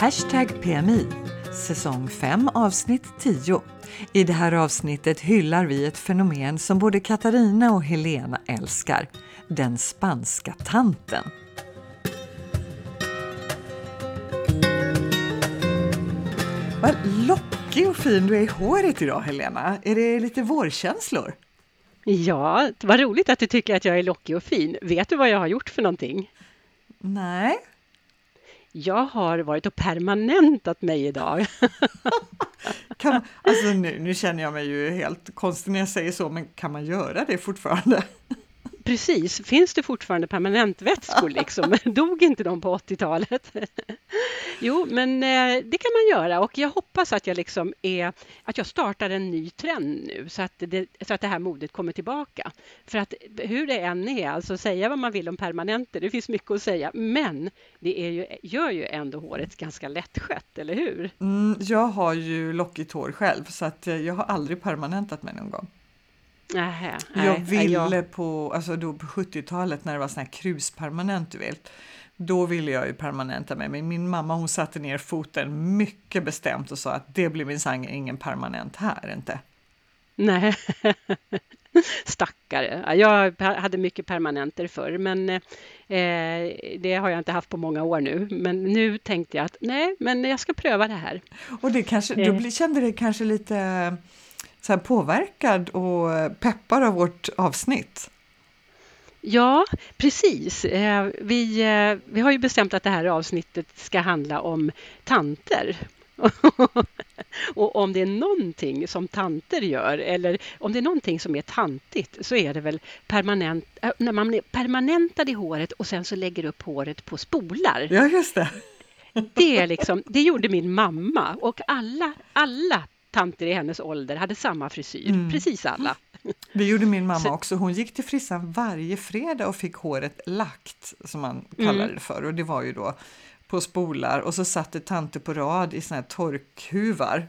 Hashtag PMI, säsong 5 avsnitt 10. I det här avsnittet hyllar vi ett fenomen som både Katarina och Helena älskar, den spanska tanten. Vad lockig och fin du är i håret idag Helena. Är det lite vårkänslor? Ja, vad roligt att du tycker att jag är lockig och fin. Vet du vad jag har gjort för någonting? Nej. Jag har varit och permanentat mig idag. kan, alltså nu, nu känner jag mig ju helt konstig när jag säger så, men kan man göra det fortfarande? Precis, finns det fortfarande permanentvätskor liksom? Dog inte de på 80-talet? jo, men eh, det kan man göra och jag hoppas att jag liksom är, att jag startar en ny trend nu så att det, så att det här modet kommer tillbaka. För att hur det än är, alltså säga vad man vill om permanenter, det finns mycket att säga, men det är ju, gör ju ändå håret ganska lättskött, eller hur? Mm, jag har ju lockigt hår själv så att eh, jag har aldrig permanentat mig någon gång. Nähä, jag ville jag... på, alltså då på 70-talet när det var sån här kruspermanent du vet. Då ville jag ju permanenta mig, men min mamma hon satte ner foten mycket bestämt och sa att det blir minsann ingen permanent här inte. Nej, stackare. Jag hade mycket permanenter förr, men eh, det har jag inte haft på många år nu. Men nu tänkte jag att nej, men jag ska pröva det här. Och det kanske, eh. du kände dig kanske lite så här påverkad och peppad av vårt avsnitt? Ja, precis. Eh, vi, eh, vi har ju bestämt att det här avsnittet ska handla om tanter. och om det är någonting som tanter gör eller om det är någonting som är tantigt så är det väl permanent, äh, när man är permanentad i håret och sen så lägger upp håret på spolar. Ja, just det. Det, är liksom, det gjorde min mamma och alla, alla tanter i hennes ålder hade samma frisyr, mm. precis alla. Det gjorde min mamma Så... också. Hon gick till frissan varje fredag och fick håret lagt, som man kallade mm. det för. Och det var ju då på spolar och så satt det tanter på rad i såna här torkhuvar.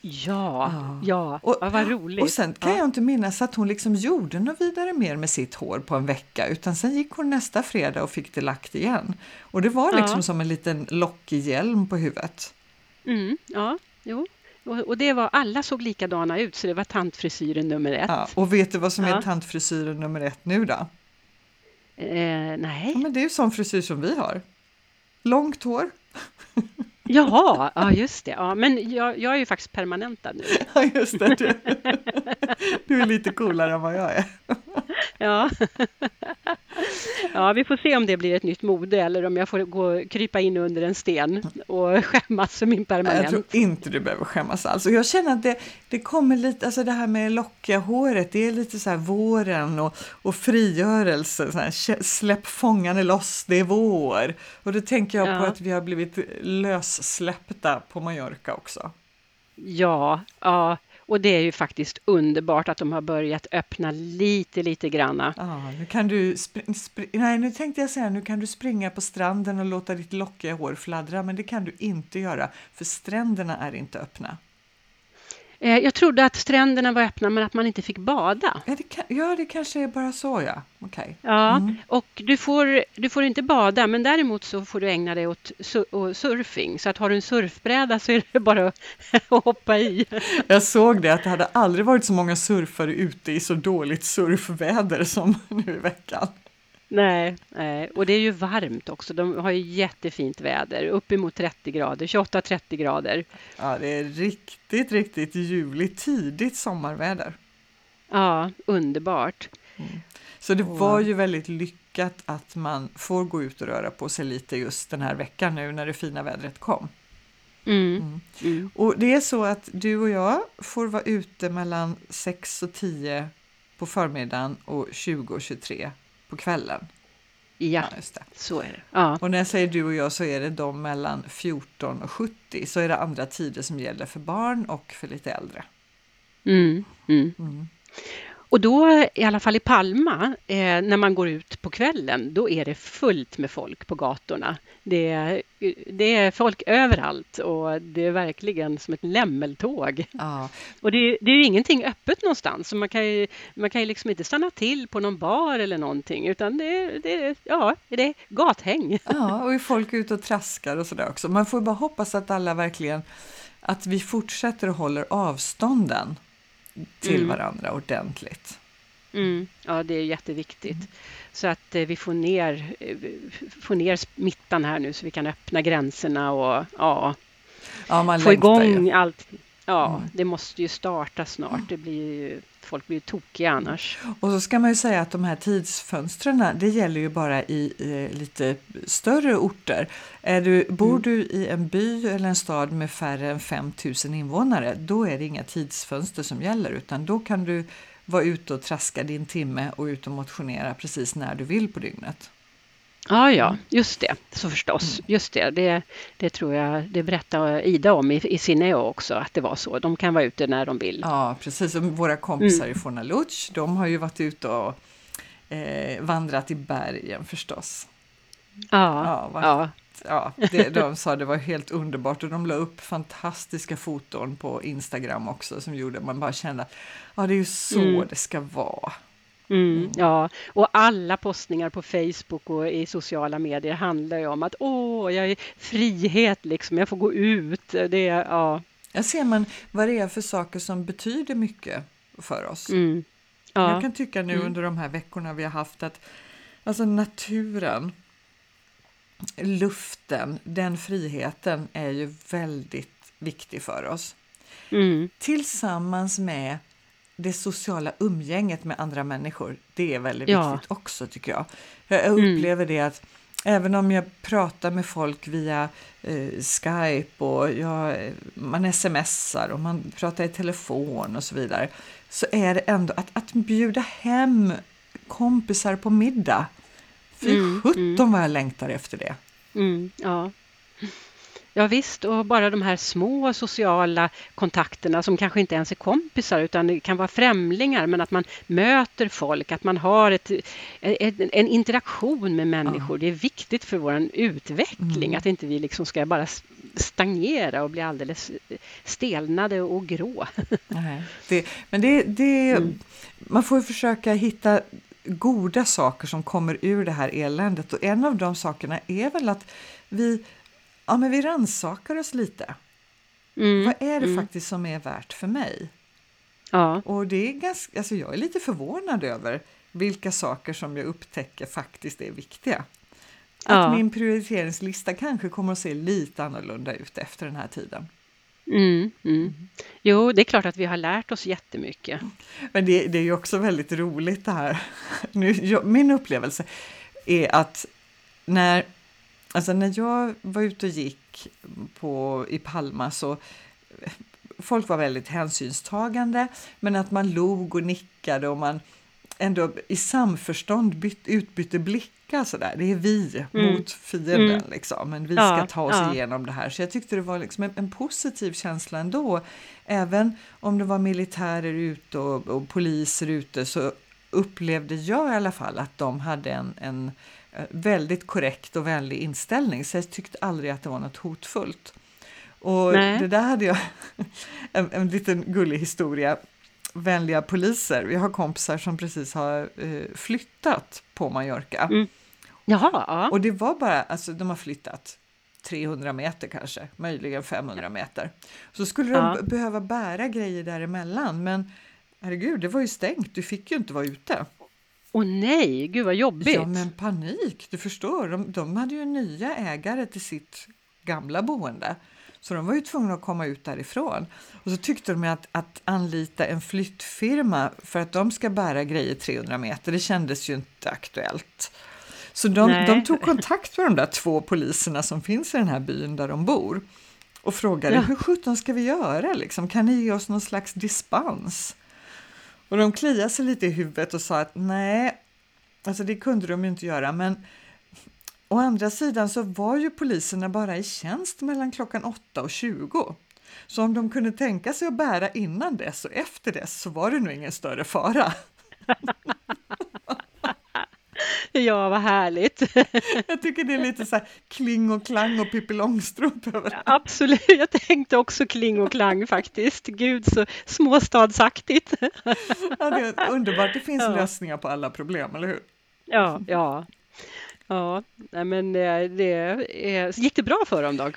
Ja, ja, ja. Och, vad roligt. Och sen kan ja. jag inte minnas att hon liksom gjorde något vidare mer med sitt hår på en vecka, utan sen gick hon nästa fredag och fick det lagt igen. Och det var liksom ja. som en liten lockig hjälm på huvudet. Mm, ja, jo. Och, det var, alla såg likadana ut, så det var tantfrisyren nummer ett. Ja, och vet du vad som ja. är tantfrisyren nummer ett nu då? Eh, nej. Ja, men det är ju sån frisyr som vi har. Långt hår. Jaha, ja just det. Ja, men jag, jag är ju faktiskt permanentad nu. Ja, just det. Du, du är lite coolare än vad jag är. Ja. ja, vi får se om det blir ett nytt mode eller om jag får gå, krypa in under en sten och skämmas för min permanent. Jag tror inte du behöver skämmas alls. Och jag känner att det, det kommer lite, alltså det här med lockiga håret, det är lite så här våren och, och frigörelse, så här, släpp fångarna loss, det är vår. Och då tänker jag ja. på att vi har blivit lössläppta på Mallorca också. Ja, ja, och det är ju faktiskt underbart att de har börjat öppna lite, lite granna. Ah, nu kan du nej, nu tänkte jag säga nu kan du springa på stranden och låta ditt lockiga hår fladdra, men det kan du inte göra, för stränderna är inte öppna. Eh, jag trodde att stränderna var öppna men att man inte fick bada. Ja, det, ja, det kanske är bara så ja. Okay. Ja, mm. och du får, du får inte bada men däremot så får du ägna dig åt surfing. Så att har du en surfbräda så är det bara att hoppa i. Jag såg det att det hade aldrig varit så många surfare ute i så dåligt surfväder som nu i veckan. Nej, nej, och det är ju varmt också. De har ju jättefint väder, uppemot 30 grader, 28-30 grader. Ja, det är riktigt, riktigt juligt, tidigt sommarväder. Ja, underbart. Mm. Så det var ju väldigt lyckat att man får gå ut och röra på sig lite just den här veckan nu när det fina vädret kom. Mm. Mm. Mm. Och det är så att du och jag får vara ute mellan 6 och 10 på förmiddagen och 20 och 23 på kvällen. Ja, ja så är det. Ja. Och när jag säger du och jag så är det de mellan 14 och 70, så är det andra tider som gäller för barn och för lite äldre. Mm, mm. mm. Och då, i alla fall i Palma, eh, när man går ut på kvällen, då är det fullt med folk på gatorna. Det är, det är folk överallt och det är verkligen som ett lämmeltåg. Ja. Och det, det är ju ingenting öppet någonstans, så man kan ju, man kan ju liksom inte stanna till på någon bar eller någonting, utan det, det, ja, det är gathäng. Ja, och är folk ute och traskar och sådär också. Man får bara hoppas att alla verkligen, att vi fortsätter och håller avstånden till mm. varandra ordentligt. Mm. Ja, det är jätteviktigt. Mm. Så att eh, vi får ner, eh, får ner smittan här nu så vi kan öppna gränserna och ja, ja få igång ju. allt. Ja, mm. det måste ju starta snart. Det blir ju, folk blir ju tokiga annars. Och så ska man ju säga att de här tidsfönstren, det gäller ju bara i eh, lite större orter. Är du, bor mm. du i en by eller en stad med färre än 5000 invånare, då är det inga tidsfönster som gäller, utan då kan du vara ute och traska din timme och ut och motionera precis när du vill på dygnet. Ja, ja, mm. just det, så förstås. Mm. Just det, det, det tror jag, det berättade Ida om i, i Sineo också, att det var så. De kan vara ute när de vill. Ja, precis. Och våra kompisar mm. i Fornaluch, de har ju varit ute och eh, vandrat i bergen förstås. Ja, ja, var, ja. ja det, de sa det var helt underbart och de la upp fantastiska foton på Instagram också som gjorde att man bara kände att ja, det är ju så mm. det ska vara. Mm, mm, ja, och alla postningar på Facebook och i sociala medier handlar ju om att åh, jag är frihet liksom, jag får gå ut. Det, ja. Jag ser man vad det är för saker som betyder mycket för oss. Mm. Ja. Jag kan tycka nu mm. under de här veckorna vi har haft att alltså naturen, luften, den friheten är ju väldigt viktig för oss. Mm. Tillsammans med det sociala umgänget med andra människor, det är väldigt ja. viktigt också tycker jag. Jag mm. upplever mm. det att även om jag pratar med folk via eh, Skype och jag, man smsar och man pratar i telefon och så vidare, så är det ändå att, att bjuda hem kompisar på middag. Fy mm, sjutton mm. vad jag längtar efter det. Mm, ja. Ja visst, och bara de här små sociala kontakterna som kanske inte ens är kompisar utan kan vara främlingar men att man möter folk, att man har ett, ett en interaktion med människor. Det är viktigt för vår utveckling mm. att inte vi liksom ska bara stagnera och bli alldeles stelnade och grå. Nej, det, men det, det mm. man får försöka hitta goda saker som kommer ur det här eländet och en av de sakerna är väl att vi ja, men vi rannsakar oss lite. Mm, Vad är det mm. faktiskt som är värt för mig? Ja. Och det är ganska, alltså jag är lite förvånad över vilka saker som jag upptäcker faktiskt är viktiga. Att ja. min prioriteringslista kanske kommer att se lite annorlunda ut efter den här tiden. Mm, mm. Jo, det är klart att vi har lärt oss jättemycket. Men det, det är ju också väldigt roligt det här. Nu, jag, min upplevelse är att när Alltså när jag var ute och gick på, i Palma så folk var väldigt hänsynstagande, men att man log och nickade och man ändå i samförstånd byt, utbytte blickar sådär. Det är vi mm. mot fienden mm. liksom, men vi ska ja, ta oss ja. igenom det här. Så jag tyckte det var liksom en, en, positiv känsla ändå. Även om det var militärer ute och, och poliser ute så upplevde jag i alla fall att de hade en, en väldigt korrekt och vänlig inställning så jag tyckte aldrig att det var något hotfullt. Och Nej. det där hade jag en, en liten gullig historia. Vänliga poliser. Vi har kompisar som precis har eh, flyttat på Mallorca. Mm. Jaha, ja. Och det var bara, alltså de har flyttat 300 meter kanske, möjligen 500 meter. Så skulle de ja. behöva bära grejer däremellan, men herregud, det var ju stängt, du fick ju inte vara ute. Åh nej, gud vad jobbigt! Ja, men panik, du förstår. De, de hade ju nya ägare till sitt gamla boende. Så de var ju tvungna att komma ut därifrån. Och så tyckte de att, att anlita en flyttfirma för att de ska bära grejer 300 meter, det kändes ju inte aktuellt. Så de, de, tog kontakt med de där två poliserna som finns i den här byn där de bor och frågade ja. hur sjutton ska vi göra? Liksom, kan ni ge oss någon slags dispens? Och de kliade sig lite i huvudet och sa att nej, alltså det kunde de ju inte göra, men å andra sidan så var ju poliserna bara i tjänst mellan klockan 8 och 20. Så om de kunde tänka sig att bära innan dess och efter dess så var det nog ingen större fara. Ja, vad härligt. Jag tycker det är lite så här kling och klang och Pippi Långstrump över det. Absolut, jag tänkte också kling och klang faktiskt. Gud så småstadsaktigt. Ja, det är underbart. Det finns Ja. lösningar på alla problem, eller hur? Ja, ja. Ja, men eh, det, eh, gick det bra för dem då?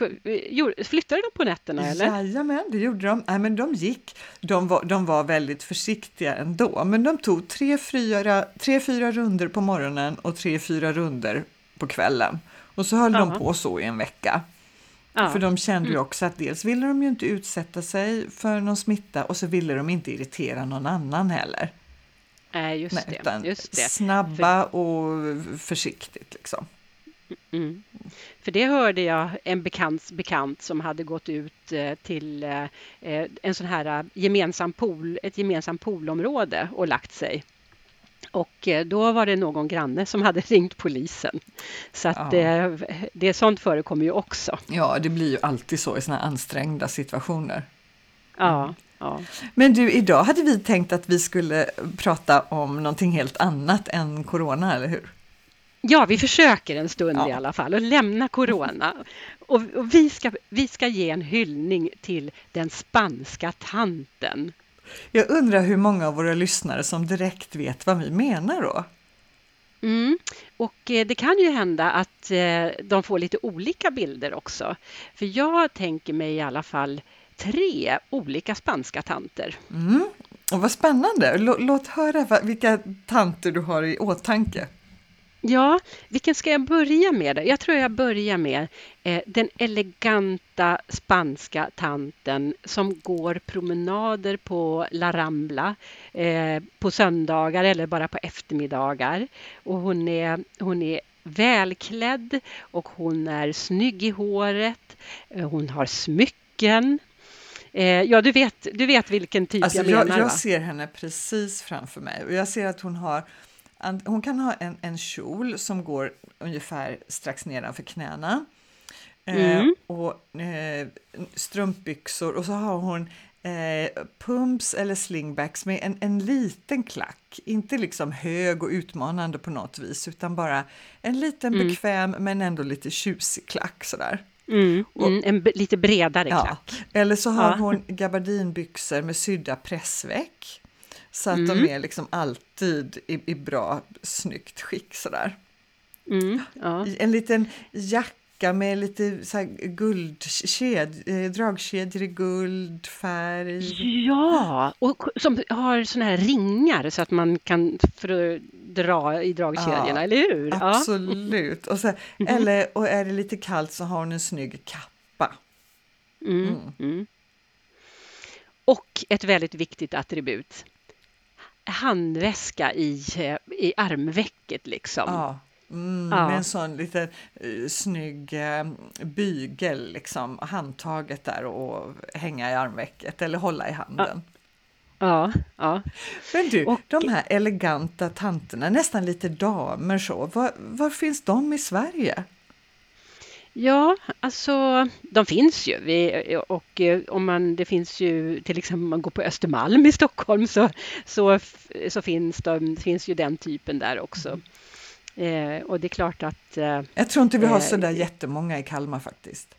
Flyttade de på nätterna eller? Jajamän, det gjorde de. Nej, men de gick. De var, de var väldigt försiktiga ändå, men de tog tre, fyra, tre, fyra runder på morgonen och tre, fyra runder på kvällen. Och så höll de Ja. på så i en vecka. Ja. För de kände ju också att dels ville de ju inte utsätta sig för någon smitta och så ville de inte irritera någon annan heller. Nej, just Nej, det. Just det. snabba och försiktigt liksom. Mm. För det hörde jag en bekants bekant som hade gått ut eh, till eh, eh, en sån här gemensam pool, ett gemensamt poolområde och lagt sig. Och då var det någon granne som hade ringt polisen. Så att Ja. det sånt förekommer ju också. Ja, det blir ju alltid så i såna här ansträngda situationer. Ja, ja. Men du, idag hade vi tänkt att vi skulle prata om någonting helt annat än corona, eller hur? ja vi försöker en stund Ja. i alla fall att lämna corona. Och, och vi, ska, vi ska ge en hyllning till den spanska tanten. Jag undrar hur många av våra lyssnare som direkt vet vad vi menar då? Mm. Och eh, det kan ju hända att eh, de får lite olika bilder också. För jag tänker mig i alla fall tre olika spanska tanter. Mm. Och vad spännande! Lå- Låt höra vilka tanter du har i åtanke. Ja, vilken ska jag börja med? Jag tror jag börjar med eh, den eleganta spanska tanten som går promenader på La Rambla eh, på söndagar eller bara på eftermiddagar. Och hon är, hon är välklädd och hon är snygg i håret. Eh, hon har smycken. Eh, ja, du vet, du vet vilken typ Alltså, jag menar, jag, jag va? ser henne precis framför mig och jag ser att hon har hon kan ha en, en kjol som går ungefär strax nedanför knäna. Eh, Mm. och eh, strumpbyxor och så har hon eh, pumps eller slingbacks med en, en liten klack. Inte liksom hög och utmanande på något vis utan bara en liten Mm. bekväm men ändå lite tjusig klack sådär. Mm, mm, en lite bredare Ja. klack. Eller så har Ja. hon gabardinbyxor med sydda pressveck. Så att Mm. de är liksom alltid i, i bra, snyggt skick sådär. Mm, ja. En liten jacka med lite så guldked, eh, dragkedjor i guldfärg. Ja, och som har såna här ringar så att man kan dra i dragkedjorna, Ja, eller hur? Ja. Absolut. Och, så, eller, och är det lite kallt så har hon en snygg kappa. Mm, Mm. mm. Och ett väldigt viktigt attribut. Handväska i, eh, i armvecket liksom. Ja. Mm, Ja. Med en sån liten uh, snygg eh, bygel, liksom, handtaget där och hänga i armvecket eller hålla i handen. Ja, ja. Men du, Och- de här eleganta tanterna, nästan lite damer så, var, var finns de i Sverige? Ja, alltså de finns ju. Vi, och eh, om man, det finns ju till exempel om man går på Östermalm i Stockholm så, så, så finns, de, finns ju den typen där också. Eh, och det är klart att, eh, Jag tror inte vi har Eh, så där jättemånga i Kalmar faktiskt.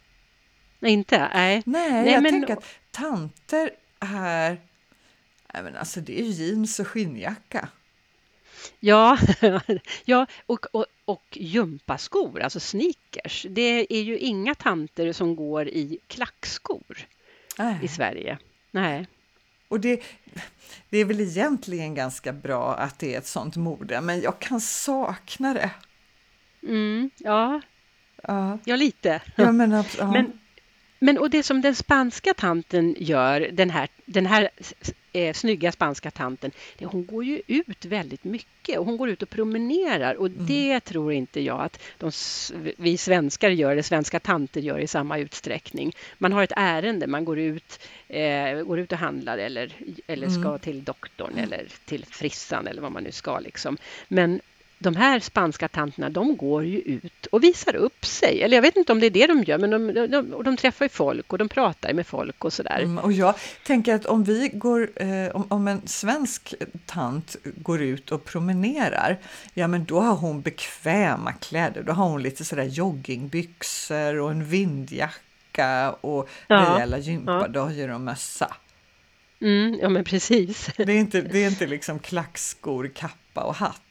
inte, nej. Nej, Nej, jag men- tänker att tanter här, nej men alltså det är jeans och skinnjacka. Ja, ja och, och, och gympaskor, alltså sneakers. Det är ju inga tanter som går i klackskor Nej. i Sverige. Nej. Och det, det är väl egentligen ganska bra att det är ett sånt mode, men jag kan sakna det. Mm, ja, Ja, ja lite. ja, men, ja. Men, men och det som den spanska tanten gör, den här, den här eh, snygga spanska tanten, det, hon går ju ut väldigt mycket och hon går ut och promenerar och det tror inte jag att de, vi svenskar gör, eller svenska tanter gör i samma utsträckning. Man har ett ärende, man går ut, eh, går ut och handlar eller, eller ska till doktorn eller till frissan eller vad man nu ska liksom. Men de här spanska tanterna, de går ju ut och visar upp sig. Eller jag vet inte om det är det de gör, men de, de, de träffar folk och de pratar med folk och sådär. Mm, och jag tänker att om vi går, eh, om, om, en svensk tant går ut och promenerar, ja men då har hon bekväma kläder. Då har hon lite sådär joggingbyxor och en vindjacka och ja, rejäla gympadojor och mössa. Mm, ja men precis. Det är inte, det är inte liksom klackskor, kappa och hatt.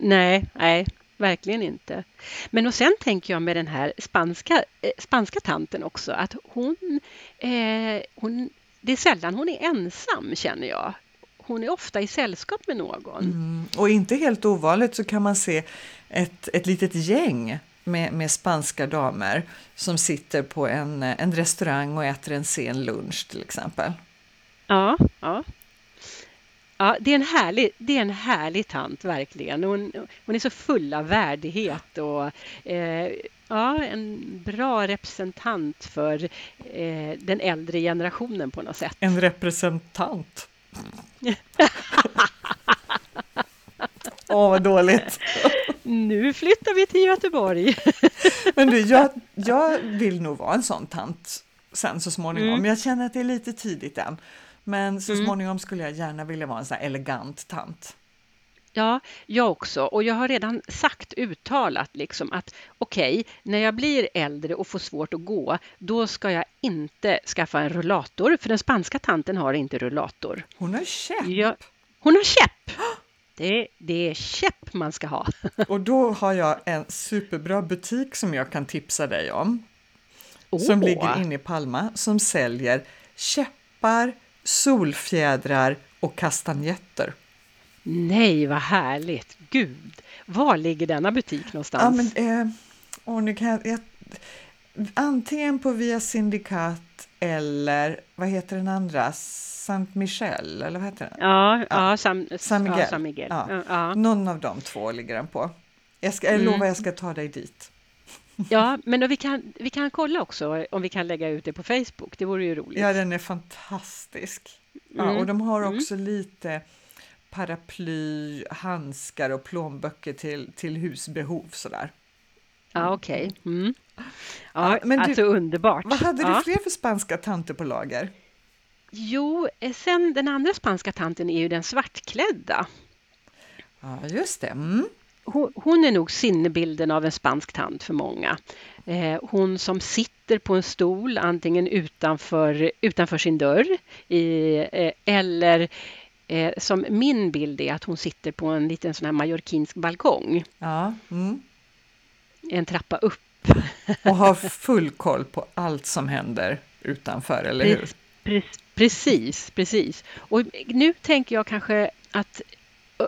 Nej, nej, verkligen inte. Men och sen tänker jag med den här spanska, eh, spanska tanten också att hon, eh, hon, det är sällan hon är ensam känner jag. Hon är ofta i sällskap med någon. Mm, och inte helt ovanligt så kan man se ett, ett litet gäng med, med spanska damer som sitter på en, en restaurang och äter en sen lunch till exempel. Ja, ja. Ja, det är en härlig, det är en härlig tant verkligen. Hon, hon är så full av värdighet och eh, ja, en bra representant för eh, den äldre generationen på något sätt. En representant? Åh, oh, vad dåligt! nu flyttar vi till Göteborg. Men du, jag, jag vill nog vara en sån tant sen så småningom. Mm. Jag känner att det är lite tidigt än. Men så mm. småningom skulle jag gärna vilja vara en sån här elegant tant. Ja, jag också. Och jag har redan sagt, uttalat liksom att okej, okay, när jag blir äldre och får svårt att gå, då ska jag inte skaffa en rullator, för den spanska tanten har inte rullator. Hon har käpp! Jag, hon har käpp! Det, det är käpp man ska ha. Och då har jag en superbra butik som jag kan tipsa dig om. Oh. Som ligger inne i Palma, som säljer käppar, solfjädrar och kastanjetter. Nej, vad härligt! Gud, var ligger denna butik någonstans? Ja, men, eh, nu kan jag, jag, antingen på Via Syndikat eller vad heter den andra? Saint Michel, eller vad heter den? Ja, ja, ja San, San Miguel. Ja, San Miguel. Ja. Någon av de två ligger den på. Jag, ska, jag mm. lovar jag ska ta dig dit. Ja, men vi kan, vi kan kolla också om vi kan lägga ut det på Facebook. Det vore ju roligt. Ja, den är fantastisk. Ja, mm. Och de har mm. också mm. lite paraply, handskar och plånböcker till, till husbehov sådär. Ja, okej. Okay. Mm. Ja, men alltså du, underbart. Vad hade ja. du fler för spanska tanter på lager? Jo, eh, sen den andra spanska tanten är ju den svartklädda. Ja, just det. Mm hon är nog sinnebilden av en spansk tant för många. Eh, hon som sitter på en stol antingen utanför, utanför sin dörr i, eh, eller eh, som min bild är att hon sitter på en liten sån här mallorquinsk balkong. Ja. Mm. En trappa upp. Och har full koll på allt som händer utanför, eller hur? Precis, precis. Och nu tänker jag kanske att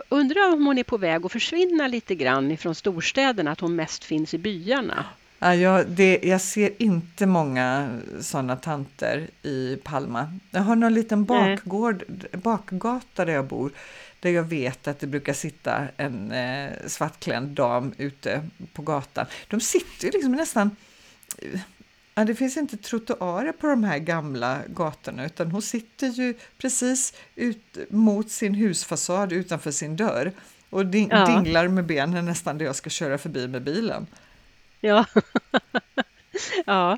undrar om hon är på väg att försvinna lite grann ifrån storstäderna, att hon mest finns i byarna. Ja, jag, det, jag ser inte många sådana tanter i Palma. Jag har någon liten bakgård, bakgata där jag bor, där jag vet att det brukar sitta en eh, svartklädd dam ute på gatan. De sitter ju liksom nästan Ja, det finns inte trottoarer på de här gamla gatorna utan hon sitter ju precis ut mot sin husfasad utanför sin dörr och ding ja. dinglar med benen nästan där jag ska köra förbi med bilen. Ja, ja.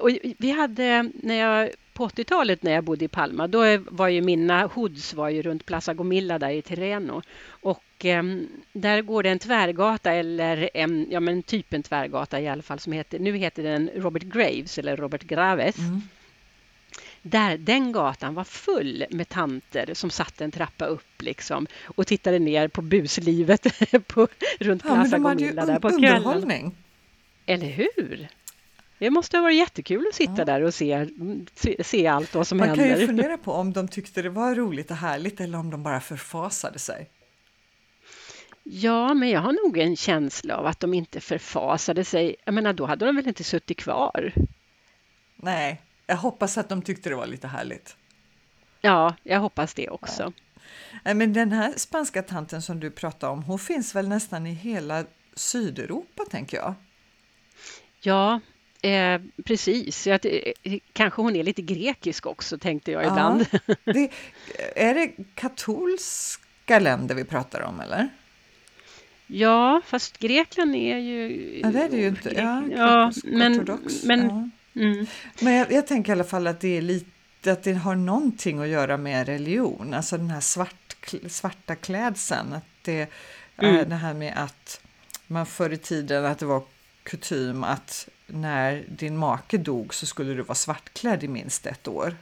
Och vi hade, när jag på 80-talet när jag bodde i Palma, då var ju mina hoods var ju runt Plaza Gomilla där i Terreno. Och eh, där går det en tvärgata eller en, ja men typ en tvärgata i alla fall som heter, nu heter den Robert Graves eller Robert Graves. Mm. Där, den gatan var full med tanter som satt en trappa upp liksom och tittade ner på buslivet på, runt Plaza ja, Gomilla där på kvällen. Eller hur? Det måste ha varit jättekul att sitta ja. där och se, se, se allt vad som Man händer. Man kan ju fundera på om de tyckte det var roligt och härligt eller om de bara förfasade sig. Ja, men jag har nog en känsla av att de inte förfasade sig. Jag menar, då hade de väl inte suttit kvar? Nej, jag hoppas att de tyckte det var lite härligt. Ja, jag hoppas det också. Ja. Men den här spanska tanten som du pratade om, hon finns väl nästan i hela Sydeuropa, tänker jag? Ja, Eh, precis, jag, kanske hon är lite grekisk också tänkte jag ibland. det, är det katolska länder vi pratar om eller? Ja, fast Grekland är ju... Ja, det är det ju inte. Ja, ja men, ortodox. men, ja. Mm. men jag, jag tänker i alla fall att det är lite att det har någonting att göra med religion, alltså den här svart, svarta klädseln. Att det mm. det här med att man förr i tiden att det var kutym att när din make dog så skulle du vara svartklädd i minst ett år.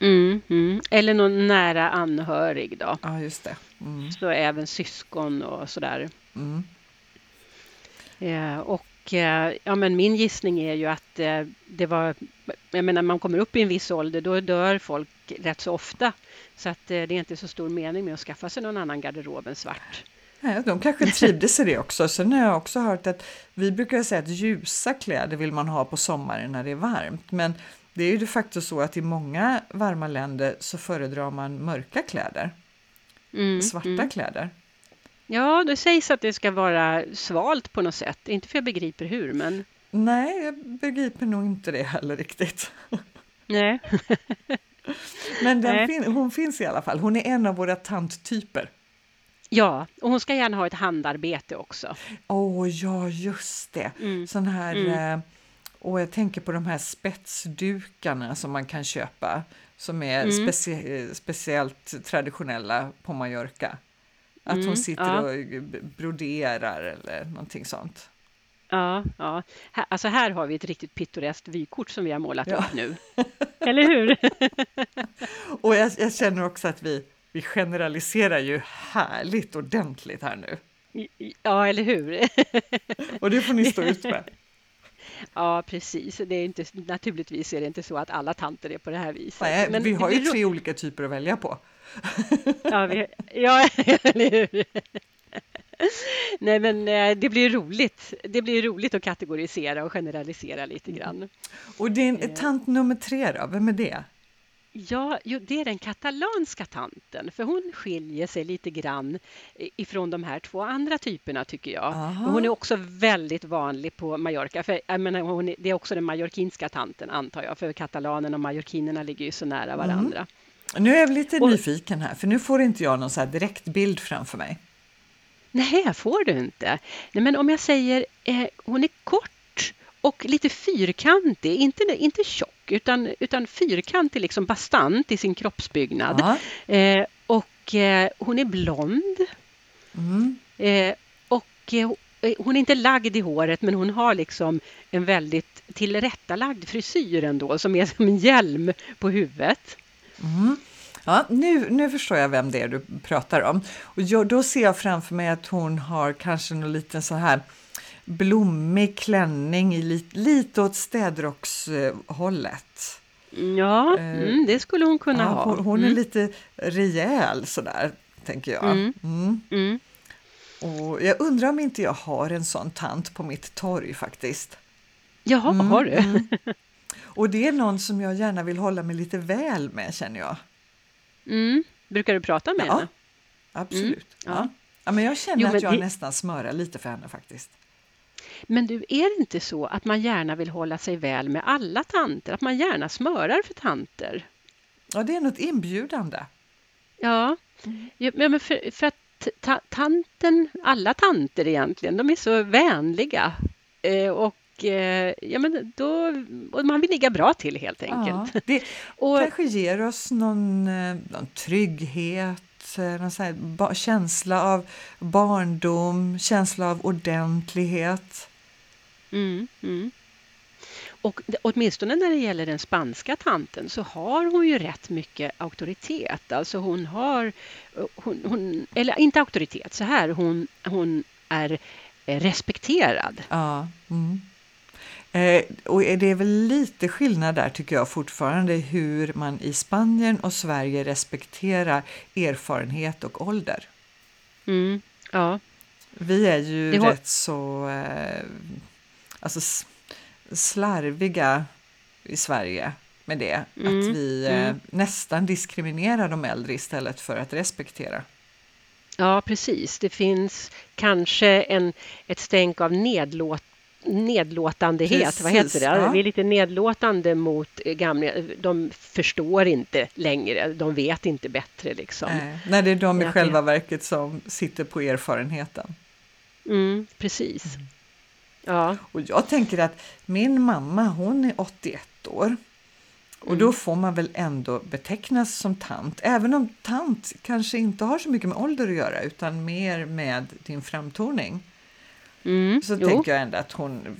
Mm, mm. Eller någon nära anhörig då. Ja, just det. Mm. Så även syskon och sådär. Mm. Eh, och eh, ja, men min gissning är ju att eh, det var, jag menar man kommer upp i en viss ålder då dör folk rätt så ofta. Så att eh, det är inte så stor mening med att skaffa sig någon annan garderob än svart. Nej, de kanske trivdes i det också. Sen har jag också hört att vi brukar säga att ljusa kläder vill man ha på sommaren när det är varmt. Men det är ju de facto så att i många varma länder så föredrar man mörka kläder. Mm, svarta mm. kläder. Ja, det sägs att det ska vara svalt på något sätt. Inte för jag begriper hur, men... Nej, jag begriper nog inte det heller riktigt. Nej. men Nej. Fin hon finns i alla fall. Hon är en av våra tanttyper. Ja, och hon ska gärna ha ett handarbete också. Åh, oh, ja, just det. Mm. Sån här... Mm. Och jag tänker på de här spetsdukarna som man kan köpa som är mm. specie speciellt traditionella på Mallorca. Att mm, hon sitter ja. och broderar eller någonting sånt. Ja, ja. Här, alltså här har vi ett riktigt pittoreskt vykort som vi har målat ja. upp nu. Eller hur? och jag, jag, känner också att vi, vi generaliserar ju härligt ordentligt här nu. Ja, eller hur? och det får ni stå ut med. Ja, precis. Det är inte, naturligtvis är det inte så att alla tanter är på det här viset. Nej, Men vi har ju tre olika typer att välja på. ja, vi, ja, eller hur? Nej, men eh, det blir roligt. Det blir roligt att kategorisera och generalisera lite grann. Och din eh. tant nummer tre då, vem är det? Ja, jo, det är den katalanska tanten, för hon skiljer sig lite grann ifrån de här två andra typerna tycker jag. hon är också väldigt vanlig på Mallorca, för jag menar, hon är, det är också den mallorquinska tanten antar jag, för katalanerna och mallorquinerna ligger ju så nära mm. varandra. Mm. Nu är jag lite och, nyfiken här, för nu får inte jag någon så direkt bild framför mig. Nej, får du inte. Nej, men om jag säger, eh, hon är kort och lite fyrkantig, inte, inte tjock utan, utan fyrkantig, liksom bastant i sin kroppsbyggnad. Eh, och eh, hon är blond. Mm. Eh, och eh, hon är inte lagd i håret men hon har liksom en väldigt tillrättalagd frisyr ändå som är som en hjälm på huvudet. Mm. Ja, nu, nu förstår jag vem det är du pratar om. Och jag, då ser jag framför mig att hon har kanske någon liten så här blommig klänning i lite, lite åt städrockshållet. Ja, eh, mm, det skulle hon kunna ja, ha. Hon, hon mm. är lite rejäl sådär, tänker jag. Mm. mm. Mm. Och jag undrar om inte jag har en sån tant på mitt torg faktiskt. Jaha, mm, har du? Mm. Och det är någon som jag gärna vill hålla mig lite väl med känner jag. Mm. Brukar du prata med ja, henne? Absolut. Ja. Ja. men jag känner jo, att jag det... nästan smörar lite för henne faktiskt. Men du, är det inte så att man gärna vill hålla sig väl med alla tanter? Att man gärna smörar för tanter? Ja, det är något inbjudande. Ja, mm. ja men för, för att ta, tanten, alla tanter egentligen, de är så vänliga. Eh, och eh, ja, men då, man vill ligga bra till helt enkelt. Ja, det och, kanske ger oss någon, eh, någon trygghet någon så här, känsla av barndom, känsla av ordentlighet. Mm, mm. Och åtminstone när det gäller den spanska tanten så har hon ju rätt mycket auktoritet. Alltså hon har, hon, hon, eller inte auktoritet, så här, hon, hon är respekterad. Ja. Mm. Eh, och det är väl lite skillnad där tycker jag fortfarande hur man i Spanien och Sverige respekterar erfarenhet och ålder. Mm, ja. Vi är ju har... rätt så eh, alltså slarviga i Sverige med det. Mm, att vi eh, mm. nästan diskriminerar de äldre istället för att respektera. Ja, precis. Det finns kanske en, ett stänk av nedlåt nedlåtandehet, Precis, vad heter det? Ja. Vi är lite nedlåtande mot gamla, de förstår inte längre, de vet inte bättre liksom. Nej, Nej det är de i själva verket som sitter på erfarenheten. Mm, precis. Ja. Och jag tänker att min mamma hon är 81 år. Och Mm. då får man väl ändå betecknas som tant, även om tant kanske inte har så mycket med ålder att göra utan mer med din framtoning. Mm, Så jo. tänker jag ändå att hon,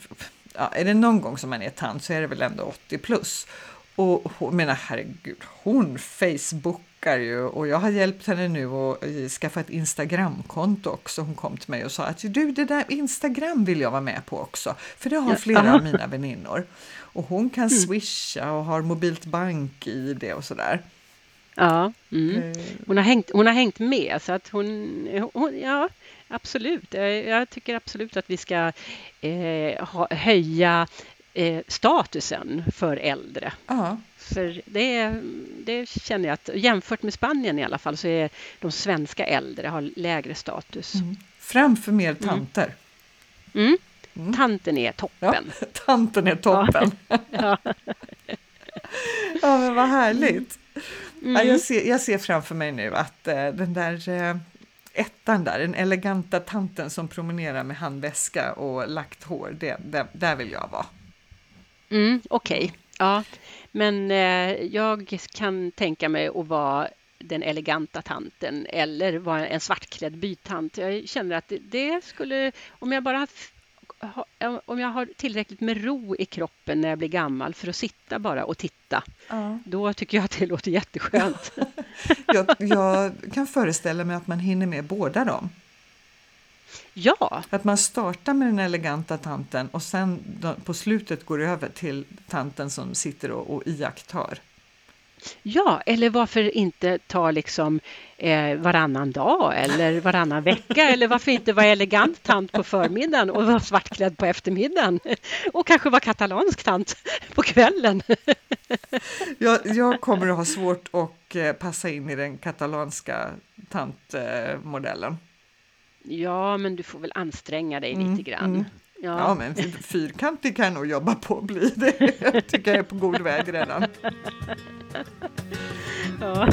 ja, är det någon gång som man är tant så är det väl ändå 80 plus. Och hon menar herregud, hon facebookar ju och jag har hjälpt henne nu att eh, skaffa ett Instagramkonto också. Hon kom till mig och sa att du det där Instagram vill jag vara med på också, för det har flera av mina väninnor. Och hon kan Mm. swisha och har mobilt bank-id och sådär. Ja, mm. Eh, hon, har hängt, hon har hängt med så att hon, hon ja absolut. Eh, Jag tycker absolut att vi ska eh, ha, höja eh, statusen för äldre. Ja, För det, det känner jag att jämfört med Spanien i alla fall så är de svenska äldre har lägre status. mm. framför mer tanter. Mm. Mm. Tanten är toppen. Tanten är toppen. Ja. Ja, men vad härligt. Ja, Mm. jag, ser, jag ser framför mig nu att eh, den där eh, ettan där, den eleganta tanten som promenerar med handväska och lagt hår, det, det, där vill jag vara. Mm, Okej, ja. Men eh, jag kan tänka mig att vara den eleganta tanten eller vara en svartklädd bytant. Jag känner att det, skulle, om jag bara ha, om jag har tillräckligt med ro i kroppen när jag blir gammal för att sitta bara och titta, Ja. då tycker jag att det låter jätteskönt. Jag, jag kan föreställa mig att man hinner med båda dem. Ja, Att man startar med den eleganta tanten och sen på slutet går över till tanten som sitter och, och iakttar. Ja, eller varför inte ta liksom eh, varannan dag eller varannan vecka eller varför inte vara elegant tant på förmiddagen och vara svartklädd på eftermiddagen och kanske vara katalansk tant på kvällen. Jag, jag kommer att ha svårt att eh, passa in i den katalanska tantmodellen. Ja, men du får väl anstränga dig Mm, lite grann. mm. Ja. Ja, men fy- fyrkantig kan jag nog jobba på att bli det. Jag tycker jag är på god väg redan. Ja.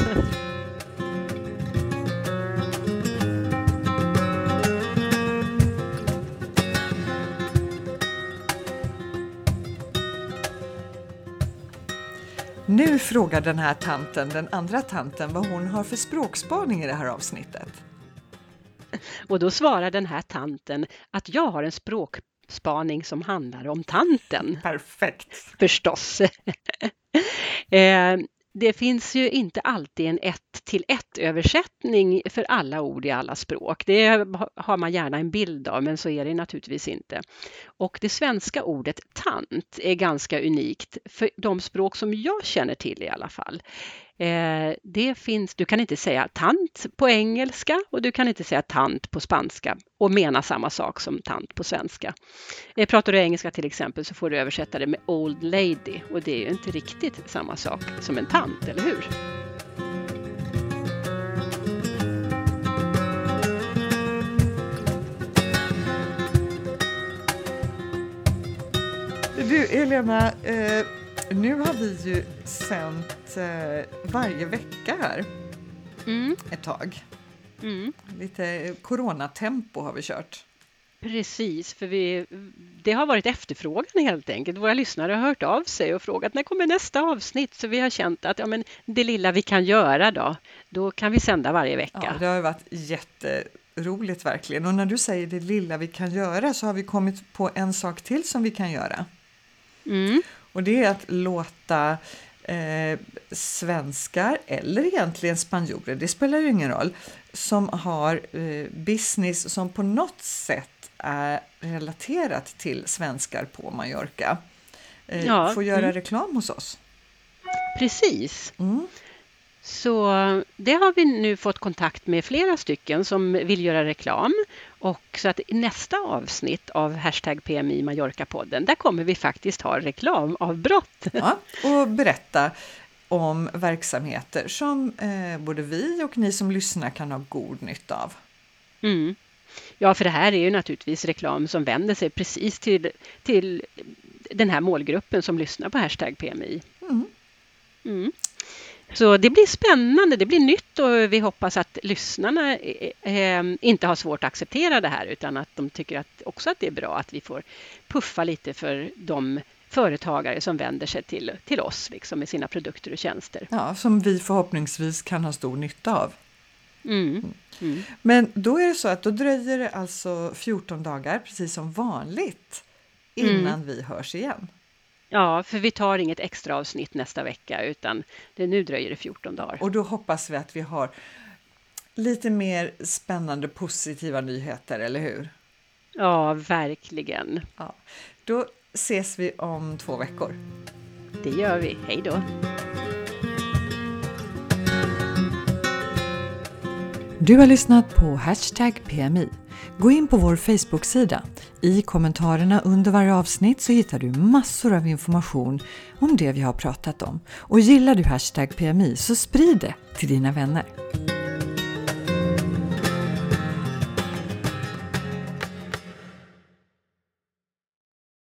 Nu frågar den här tanten, den andra tanten, vad hon har för språkspaning i det här avsnittet. Och då svarar den här tanten att jag har en språkspaning som handlar om tanten. Perfekt! förstås. Eh, Det finns ju inte alltid en ett till ett översättning för alla ord i alla språk. Det har man gärna en bild av, men så är det naturligtvis inte. Och det svenska ordet tant är ganska unikt för de språk som jag känner till i alla fall. Eh, Det finns, du kan inte säga tant på engelska och du kan inte säga tant på spanska och mena samma sak som tant på svenska. Eh, Pratar du engelska till exempel så får du översätta det med old lady och det är ju inte riktigt samma sak som en tant, eller hur? Du Helena, eh, nu har vi ju sänt eh, varje vecka här Mm, ett tag. mm. Lite coronatempo har vi kört. Precis, för vi, det har varit efterfrågan helt enkelt. Våra lyssnare har hört av sig och frågat när kommer nästa avsnitt? Så vi har känt att ja, men det lilla vi kan göra då, då kan vi sända varje vecka. Ja, det har varit jätteroligt verkligen. Och när du säger det lilla vi kan göra så har vi kommit på en sak till som vi kan göra. Mm. Och det är att låta eh, svenskar, eller egentligen spanjorer, det spelar ju ingen roll, som har eh, business som på något sätt är relaterat till svenskar på Mallorca, eh, Ja, får göra mm. reklam hos oss. Precis. Mm. Så det har vi nu fått kontakt med flera stycken som vill göra reklam. Och så att i nästa avsnitt av Hashtag PMI Mallorca-podden, där kommer vi faktiskt ha reklamavbrott. Ja, och berätta om verksamheter som eh, både vi och ni som lyssnar kan ha god nytta av. Mm. Ja, för det här är ju naturligtvis reklam som vänder sig precis till, till den här målgruppen som lyssnar på Hashtag PMI. Mm. Mm. Så det blir spännande, det blir nytt och vi hoppas att lyssnarna eh, inte har svårt att acceptera det här utan att de tycker att, också att det är bra att vi får puffa lite för de företagare som vänder sig till, till oss liksom, med sina produkter och tjänster. Ja, som vi förhoppningsvis kan ha stor nytta av. Mm. Mm. Men då är det så att då dröjer det alltså 14 dagar, precis som vanligt, innan mm. vi hörs igen. Ja, för vi tar inget extra avsnitt nästa vecka utan det, nu dröjer det 14 dagar. Och då hoppas vi att vi har lite mer spännande positiva nyheter, eller hur? Ja, verkligen. Ja. Då ses vi om två veckor. Det gör vi. Hej då! Du har lyssnat på Hashtag PMI. Gå in på vår Facebook-sida. I kommentarerna under varje avsnitt så hittar du massor av information om det vi har pratat om. Och gillar du Hashtag PMI så sprid det till dina vänner.